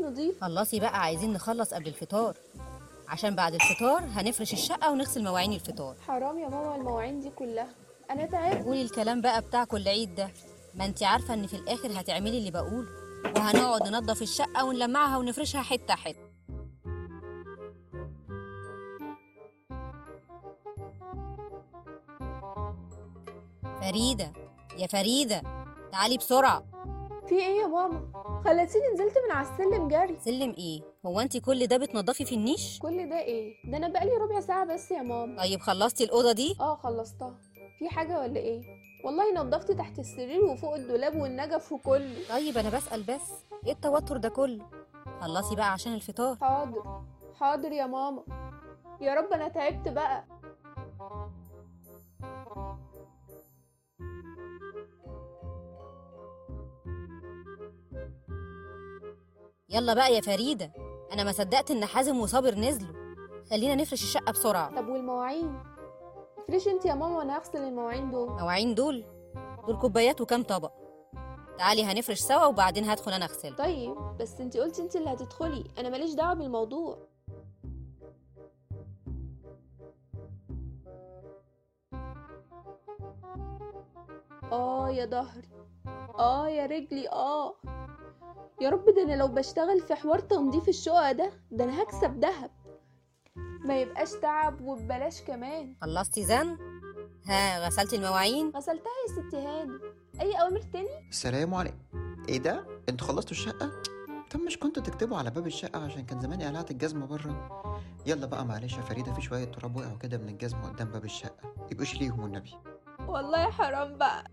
نضيف خلصي بقى عايزين نخلص قبل الفطار. عشان بعد الفطار هنفرش الشقة ونغسل مواعين الفطار. حرام يا ماما المواعين دي كلها. أنا تعبت. قولي الكلام بقى بتاع كل عيد ده. ما انت عارفة إن في الآخر هتعملي اللي بقوله وهنقعد ننضف الشقة ونلمعها ونفرشها حتة حتة. فريدة يا فريدة تعالي بسرعة. في إيه يا ماما؟ خلتيني نزلت من على السلم جري. سلم إيه؟ هو انت كل ده بتنضفي في النيش؟ كل ده إيه؟ ده أنا بقالي ربع ساعة بس يا ماما. طيب خلصتي الأوضة دي؟ آه خلصتها. في حاجة ولا إيه؟ والله نضفت تحت السرير وفوق الدولاب والنجف وكله. طيب أنا بسأل بس. إيه التوتر ده كله؟ خلصي بقى عشان الفطار. حاضر. حاضر يا ماما. يا رب أنا تعبت بقى. يلا بقى يا فريدة. أنا ما صدقت إن حازم وصابر نزلوا. خلينا نفرش الشقة بسرعة. طب والمواعين؟ افرشي أنت يا ماما وأنا هغسل المواعين دول. مواعين دول؟ دول كوبايات وكام طبق. تعالي هنفرش سوا وبعدين هدخل أنا اغسل طيب بس أنت قلتي أنت اللي هتدخلي. أنا ماليش دعوة بالموضوع. آه يا ظهري. آه يا رجلي. آه. يا رب ده أنا لو بشتغل في حوار تنظيف الشقق ده ده أنا هكسب دهب ما يبقاش تعب وببلاش كمان. خلصتي زن ها غسلتي المواعين؟ غسلتها يا ست هاني أي أوامر تاني؟ السلام عليكم إيه ده؟ أنتوا خلصتوا الشقة؟ طب مش كنتوا تكتبوا على باب الشقة عشان كان زماني قلعت الجزمة بره؟ يلا بقى معلش يا فريدة في شوية تراب وقعوا كده من الجزمة قدام باب الشقة. يبقوا شيليهم والنبي والله حرام بقى.